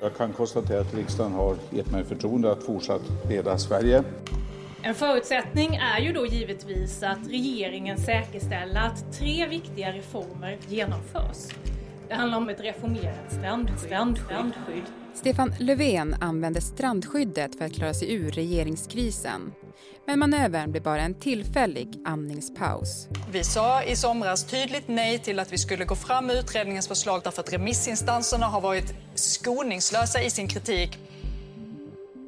Jag kan konstatera att riksdagen har gett mig förtroende att fortsatt leda Sverige. En förutsättning är ju då givetvis att regeringen säkerställer att tre viktiga reformer genomförs. Det handlar om ett reformerat strandskydd. strandskydd. Stefan Löfven använde strandskyddet för att klara sig ur regeringskrisen. Men manövern blev bara en tillfällig andningspaus. Vi sa i somras tydligt nej till att vi skulle gå fram med utredningens förslag därför att remissinstanserna har varit skoningslösa i sin kritik.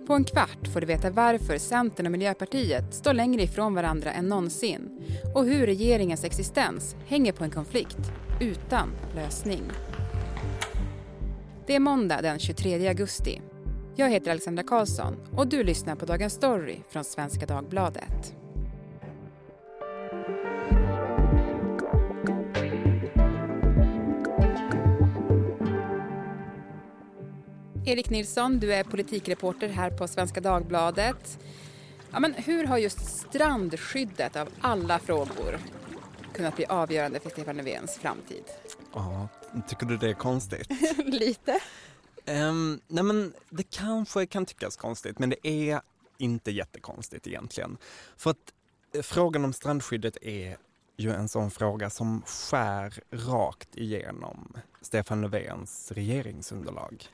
På en kvart får du veta varför Centern och Miljöpartiet står längre ifrån varandra än någonsin och hur regeringens existens hänger på en konflikt utan lösning. Det är måndag den 23 augusti. Jag heter Alexandra Karlsson och du lyssnar på Dagens Story från Svenska Dagbladet. Erik Nilsson, du är politikreporter här på Svenska Dagbladet. Ja, men hur har just strandskyddet av alla frågor kunnat bli avgörande för Stefan Löfvens framtid? Ja, tycker du det är konstigt? Lite. Um, nej men det kanske kan tyckas konstigt, men det är inte jättekonstigt egentligen. För att eh, frågan om strandskyddet är ju en sån fråga som skär rakt igenom Stefan Löfvens regeringsunderlag.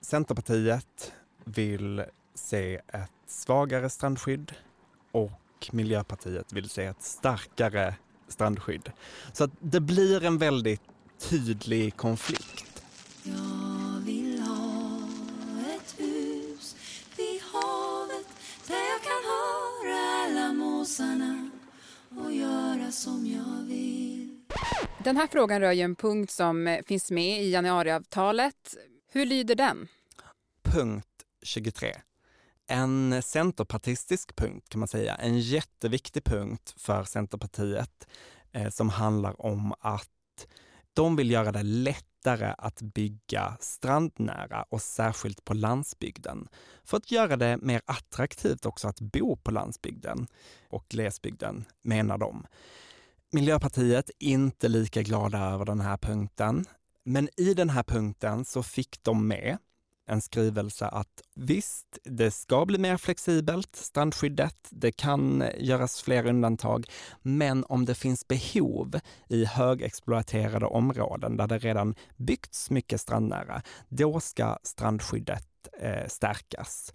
Centerpartiet vill se ett svagare strandskydd och Miljöpartiet vill se ett starkare strandskydd. Så att det blir en väldigt tydlig konflikt. Jag vill ha ett hus vid havet där jag kan höra alla måsarna och göra som jag vill. Den här frågan rör ju en punkt som finns med i januariavtalet. Hur lyder den? Punkt 23. En centerpartistisk punkt kan man säga, en jätteviktig punkt för Centerpartiet eh, som handlar om att de vill göra det lättare att bygga strandnära och särskilt på landsbygden. För att göra det mer attraktivt också att bo på landsbygden och glesbygden, menar de. Miljöpartiet inte lika glada över den här punkten. Men i den här punkten så fick de med en skrivelse att visst, det ska bli mer flexibelt, strandskyddet, det kan göras fler undantag, men om det finns behov i högexploaterade områden där det redan byggts mycket strandnära, då ska strandskyddet eh, stärkas.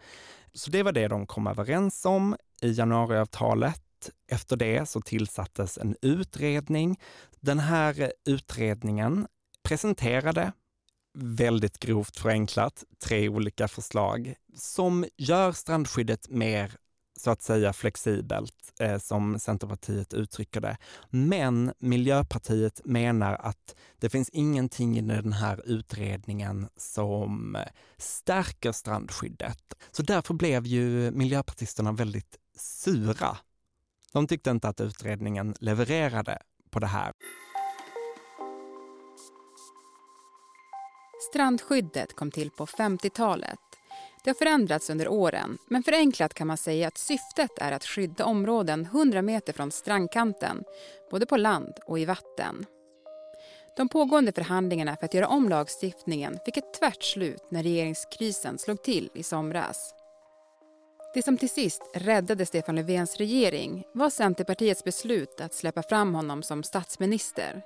Så det var det de kom överens om i januariavtalet. Efter det så tillsattes en utredning. Den här utredningen presenterade väldigt grovt förenklat tre olika förslag som gör strandskyddet mer så att säga flexibelt, eh, som Centerpartiet uttrycker det. Men Miljöpartiet menar att det finns ingenting i den här utredningen som stärker strandskyddet. Så därför blev ju miljöpartisterna väldigt sura. De tyckte inte att utredningen levererade på det här. Strandskyddet kom till på 50-talet. Det har förändrats under åren, men förenklat kan man säga att syftet är att skydda områden 100 meter från strandkanten, både på land och i vatten. De pågående förhandlingarna för att göra om lagstiftningen fick ett tvärt slut när regeringskrisen slog till i somras. Det som till sist räddade Stefan Löfvens regering var Centerpartiets beslut att släppa fram honom som statsminister.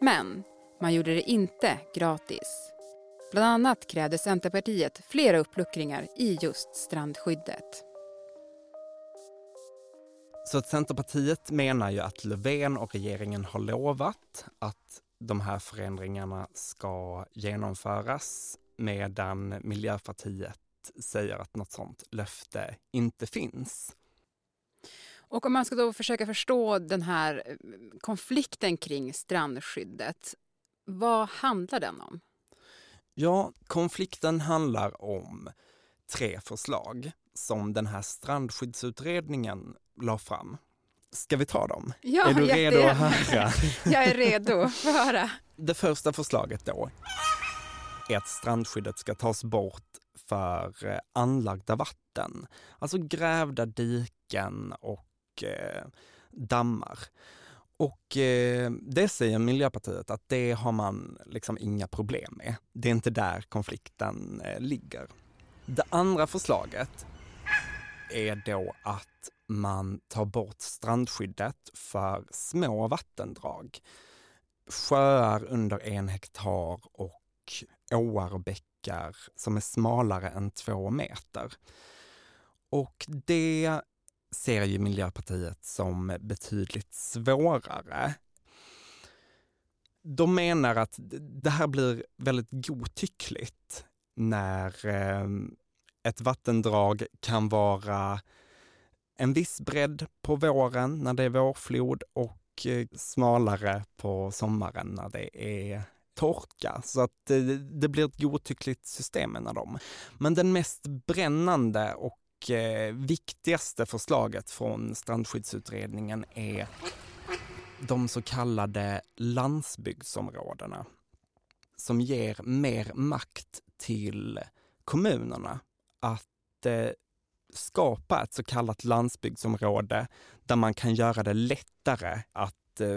Men man gjorde det inte gratis. Bland annat krävde Centerpartiet flera uppluckringar i just strandskyddet. Så att Centerpartiet menar ju att Löfven och regeringen har lovat att de här förändringarna ska genomföras medan Miljöpartiet säger att något sånt löfte inte finns. Och om man ska då försöka förstå den här eh, konflikten kring strandskyddet, vad handlar den om? Ja, konflikten handlar om tre förslag som den här strandskyddsutredningen la fram. Ska vi ta dem? Ja, är du redo att höra? Jag är redo. Få höra. Det första förslaget då är att strandskyddet ska tas bort för eh, anlagda vatten. Alltså grävda diken och eh, dammar. Och eh, det säger Miljöpartiet att det har man liksom inga problem med. Det är inte där konflikten eh, ligger. Det andra förslaget är då att man tar bort strandskyddet för små vattendrag. Sjöar under en hektar och åar och bäckar som är smalare än två meter. Och det ser ju Miljöpartiet som betydligt svårare. De menar att det här blir väldigt godtyckligt när ehm, ett vattendrag kan vara en viss bredd på våren när det är vårflod och eh, smalare på sommaren när det är torka. Så att det, det blir ett godtyckligt system menar de. Men den mest brännande och och eh, viktigaste förslaget från strandskyddsutredningen är de så kallade landsbygdsområdena som ger mer makt till kommunerna att eh, skapa ett så kallat landsbygdsområde där man kan göra det lättare att eh,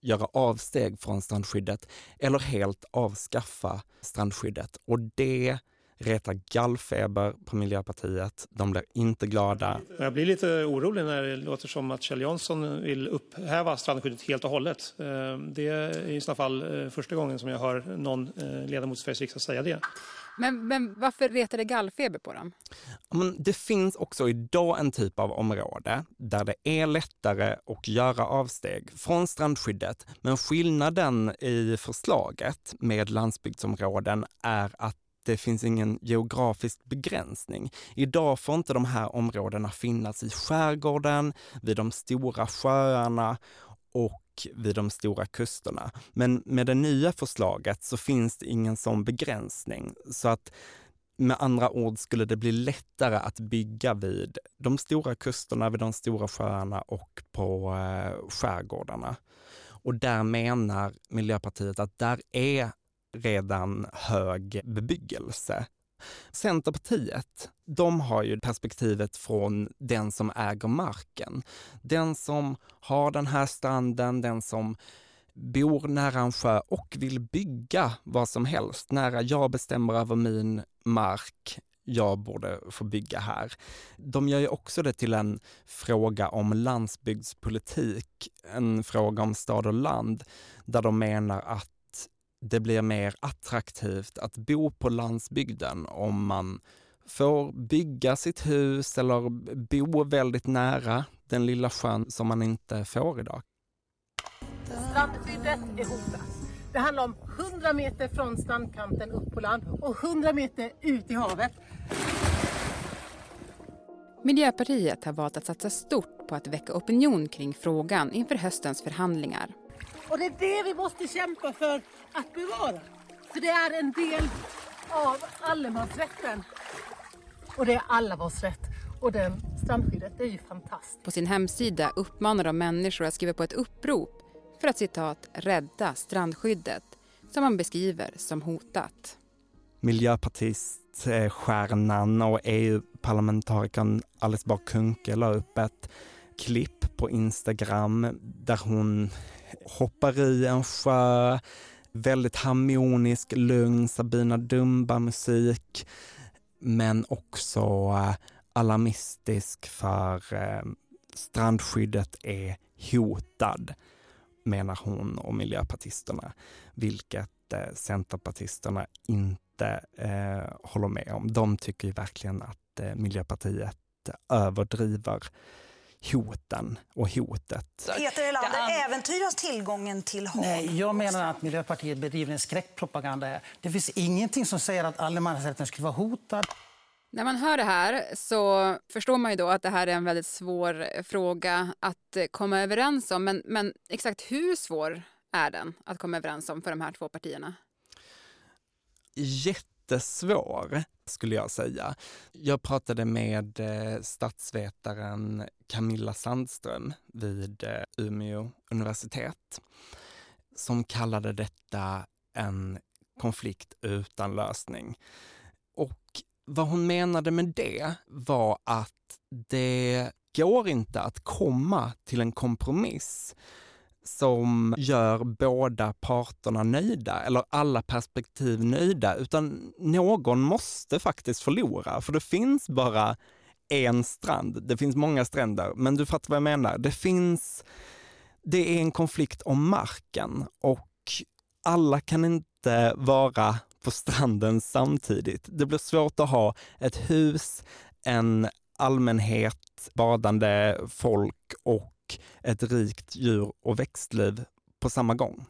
göra avsteg från strandskyddet eller helt avskaffa strandskyddet. Och det retar gallfeber på Miljöpartiet. De blir inte glada. Jag blir lite orolig när det låter som att Kjell Jansson vill upphäva strandskyddet helt och hållet. Eh, det är i så fall eh, första gången som jag hör någon eh, ledamot i Sveriges riksdag säga det. Men, men varför retar det gallfeber på dem? Men det finns också idag en typ av område där det är lättare att göra avsteg från strandskyddet. Men skillnaden i förslaget med landsbygdsområden är att det finns ingen geografisk begränsning. Idag får inte de här områdena finnas i skärgården, vid de stora sjöarna och vid de stora kusterna. Men med det nya förslaget så finns det ingen sån begränsning. Så att med andra ord skulle det bli lättare att bygga vid de stora kusterna, vid de stora sjöarna och på eh, skärgårdarna. Och där menar Miljöpartiet att där är redan hög bebyggelse. Centerpartiet, de har ju perspektivet från den som äger marken. Den som har den här stranden, den som bor nära en sjö och vill bygga vad som helst nära. Jag bestämmer över min mark, jag borde få bygga här. De gör ju också det till en fråga om landsbygdspolitik, en fråga om stad och land, där de menar att det blir mer attraktivt att bo på landsbygden om man får bygga sitt hus eller bo väldigt nära den lilla sjön som man inte får idag. Strandskyddet är hotat. Det handlar om 100 meter från strandkanten upp på land och 100 meter ut i havet. Miljöpartiet har valt att satsa stort på att väcka opinion kring frågan inför höstens förhandlingar. Och det är det vi måste kämpa för att bevara. För det är en del av allemansrätten. Och det är alla vars rätt. Och den strandskyddet är ju fantastiskt. På sin hemsida uppmanar de människor att skriva på ett upprop för att citat rädda strandskyddet som man beskriver som hotat. Miljöpartiststjärnan och EU-parlamentarikern Alice Bah Kuhnke la upp ett klipp på Instagram där hon hoppar i en sjö, väldigt harmonisk, lugn Sabina Dumba-musik, men också eh, alarmistisk för eh, strandskyddet är hotad, menar hon och miljöpartisterna, vilket eh, centerpartisterna inte eh, håller med om. De tycker ju verkligen att eh, Miljöpartiet överdriver hoten och hotet. Peter Helander, äventyras tillgången till hav? Nej, jag menar att Miljöpartiet bedriver en skräckpropaganda. Det finns ingenting som säger att allemansrätten skulle vara hotad. När man hör det här så förstår man ju då att det här är en väldigt svår fråga att komma överens om. Men, men exakt hur svår är den att komma överens om för de här två partierna? Jättesvår skulle jag säga. Jag pratade med eh, statsvetaren Camilla Sandström vid eh, Umeå universitet som kallade detta en konflikt utan lösning. Och vad hon menade med det var att det går inte att komma till en kompromiss som gör båda parterna nöjda eller alla perspektiv nöjda, utan någon måste faktiskt förlora, för det finns bara en strand. Det finns många stränder, men du fattar vad jag menar. Det finns, det är en konflikt om marken och alla kan inte vara på stranden samtidigt. Det blir svårt att ha ett hus, en allmänhet, badande folk och ett rikt djur och växtliv på samma gång.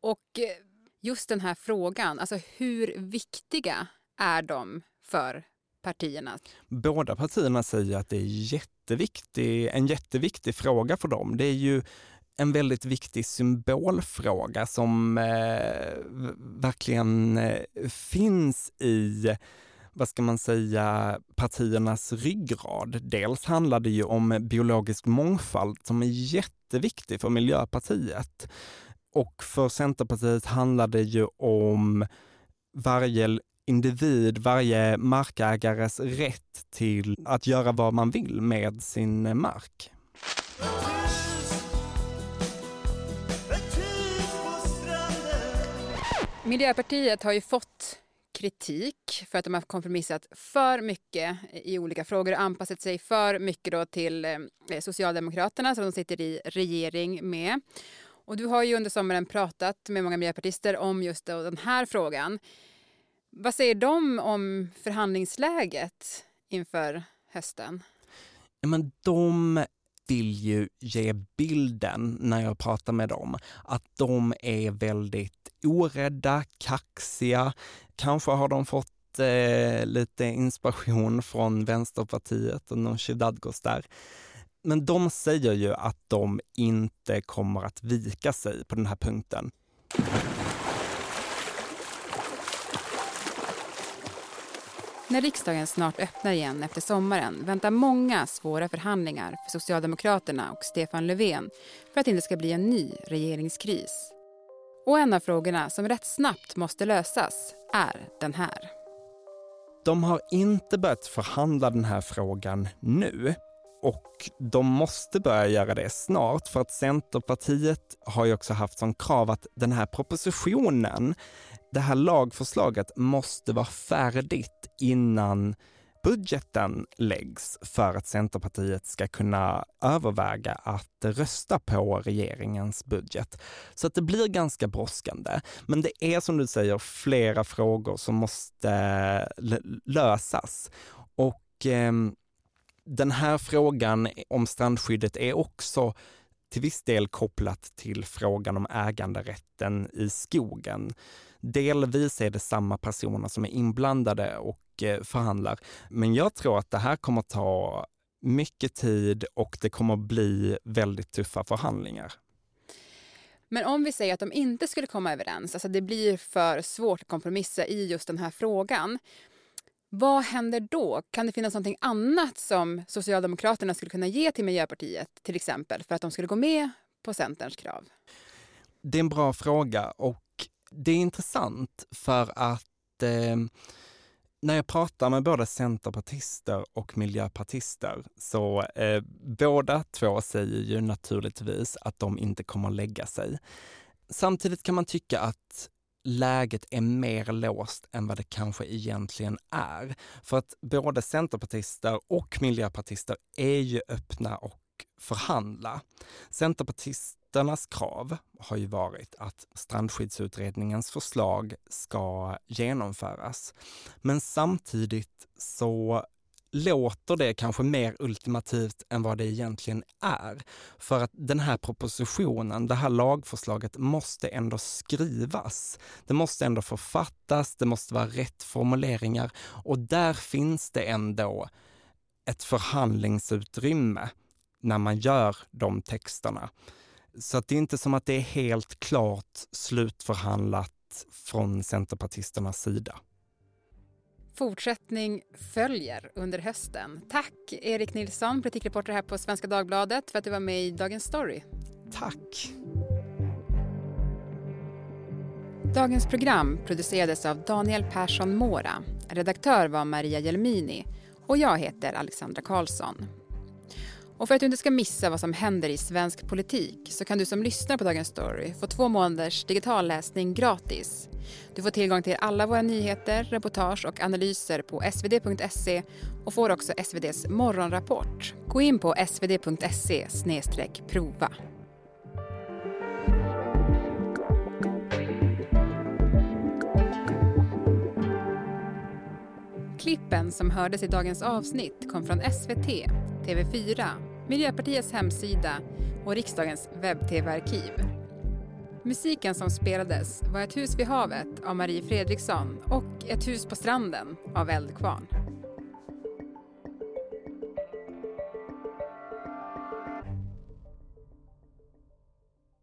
Och eh, just den här frågan, alltså hur viktiga är de för partierna? Båda partierna säger att det är jätteviktig, en jätteviktig fråga för dem. Det är ju en väldigt viktig symbolfråga som eh, verkligen eh, finns i vad ska man säga, partiernas ryggrad. Dels handlar det ju om biologisk mångfald som är jätteviktig för Miljöpartiet. Och för Centerpartiet handlar det ju om varje individ, varje markägares rätt till att göra vad man vill med sin mark. Miljöpartiet har ju fått kritik för att de har kompromissat för mycket i olika frågor och anpassat sig för mycket då till eh, Socialdemokraterna som de sitter i regering med. Och du har ju under sommaren pratat med många miljöpartister om just den här frågan. Vad säger de om förhandlingsläget inför hösten? Ja, men de vill ju ge bilden när jag pratar med dem att de är väldigt orädda, kaxiga. Kanske har de fått eh, lite inspiration från Vänsterpartiet och Nooshi Dadgostar. Men de säger ju att de inte kommer att vika sig på den här punkten. När riksdagen snart öppnar igen efter sommaren väntar många svåra förhandlingar för Socialdemokraterna och Stefan Löfven för att det inte ska bli en ny regeringskris. Och en av frågorna som rätt snabbt måste lösas är den här. De har inte börjat förhandla den här frågan nu och de måste börja göra det snart för att Centerpartiet har ju också haft som krav att den här propositionen, det här lagförslaget måste vara färdigt innan budgeten läggs för att Centerpartiet ska kunna överväga att rösta på regeringens budget. Så att det blir ganska brådskande. Men det är som du säger flera frågor som måste lösas. Och eh, den här frågan om strandskyddet är också till viss del kopplat till frågan om äganderätten i skogen. Delvis är det samma personer som är inblandade och eh, förhandlar, men jag tror att det här kommer ta mycket tid och det kommer bli väldigt tuffa förhandlingar. Men om vi säger att de inte skulle komma överens, alltså det blir för svårt att kompromissa i just den här frågan. Vad händer då? Kan det finnas något annat som Socialdemokraterna skulle kunna ge till Miljöpartiet till exempel för att de skulle gå med på Centerns krav? Det är en bra fråga och det är intressant för att eh, när jag pratar med både centerpartister och miljöpartister så eh, båda två säger ju naturligtvis att de inte kommer lägga sig. Samtidigt kan man tycka att läget är mer låst än vad det kanske egentligen är. För att både centerpartister och miljöpartister är ju öppna och förhandla. Moderaternas krav har ju varit att strandskyddsutredningens förslag ska genomföras. Men samtidigt så låter det kanske mer ultimativt än vad det egentligen är. För att den här propositionen, det här lagförslaget måste ändå skrivas. Det måste ändå författas, det måste vara rätt formuleringar och där finns det ändå ett förhandlingsutrymme när man gör de texterna. Så det är inte som att det är helt klart slutförhandlat från centerpartisternas sida. Fortsättning följer under hösten. Tack Erik Nilsson, politikreporter här på Svenska Dagbladet för att du var med i Dagens Story. Tack. Dagens program producerades av Daniel Persson Mora. Redaktör var Maria Jelmini och jag heter Alexandra Karlsson. Och för att du inte ska missa vad som händer i svensk politik så kan du som lyssnar på Dagens Story få två månaders digital läsning gratis. Du får tillgång till alla våra nyheter, reportage och analyser på svd.se och får också SVDs morgonrapport. Gå in på svd.se prova. Klippen som hördes i dagens avsnitt kom från SVT, TV4, Miljöpartiets hemsida och riksdagens webb-tv-arkiv. Musiken som spelades var Ett hus vid havet av Marie Fredriksson och Ett hus på stranden av Eldkvarn.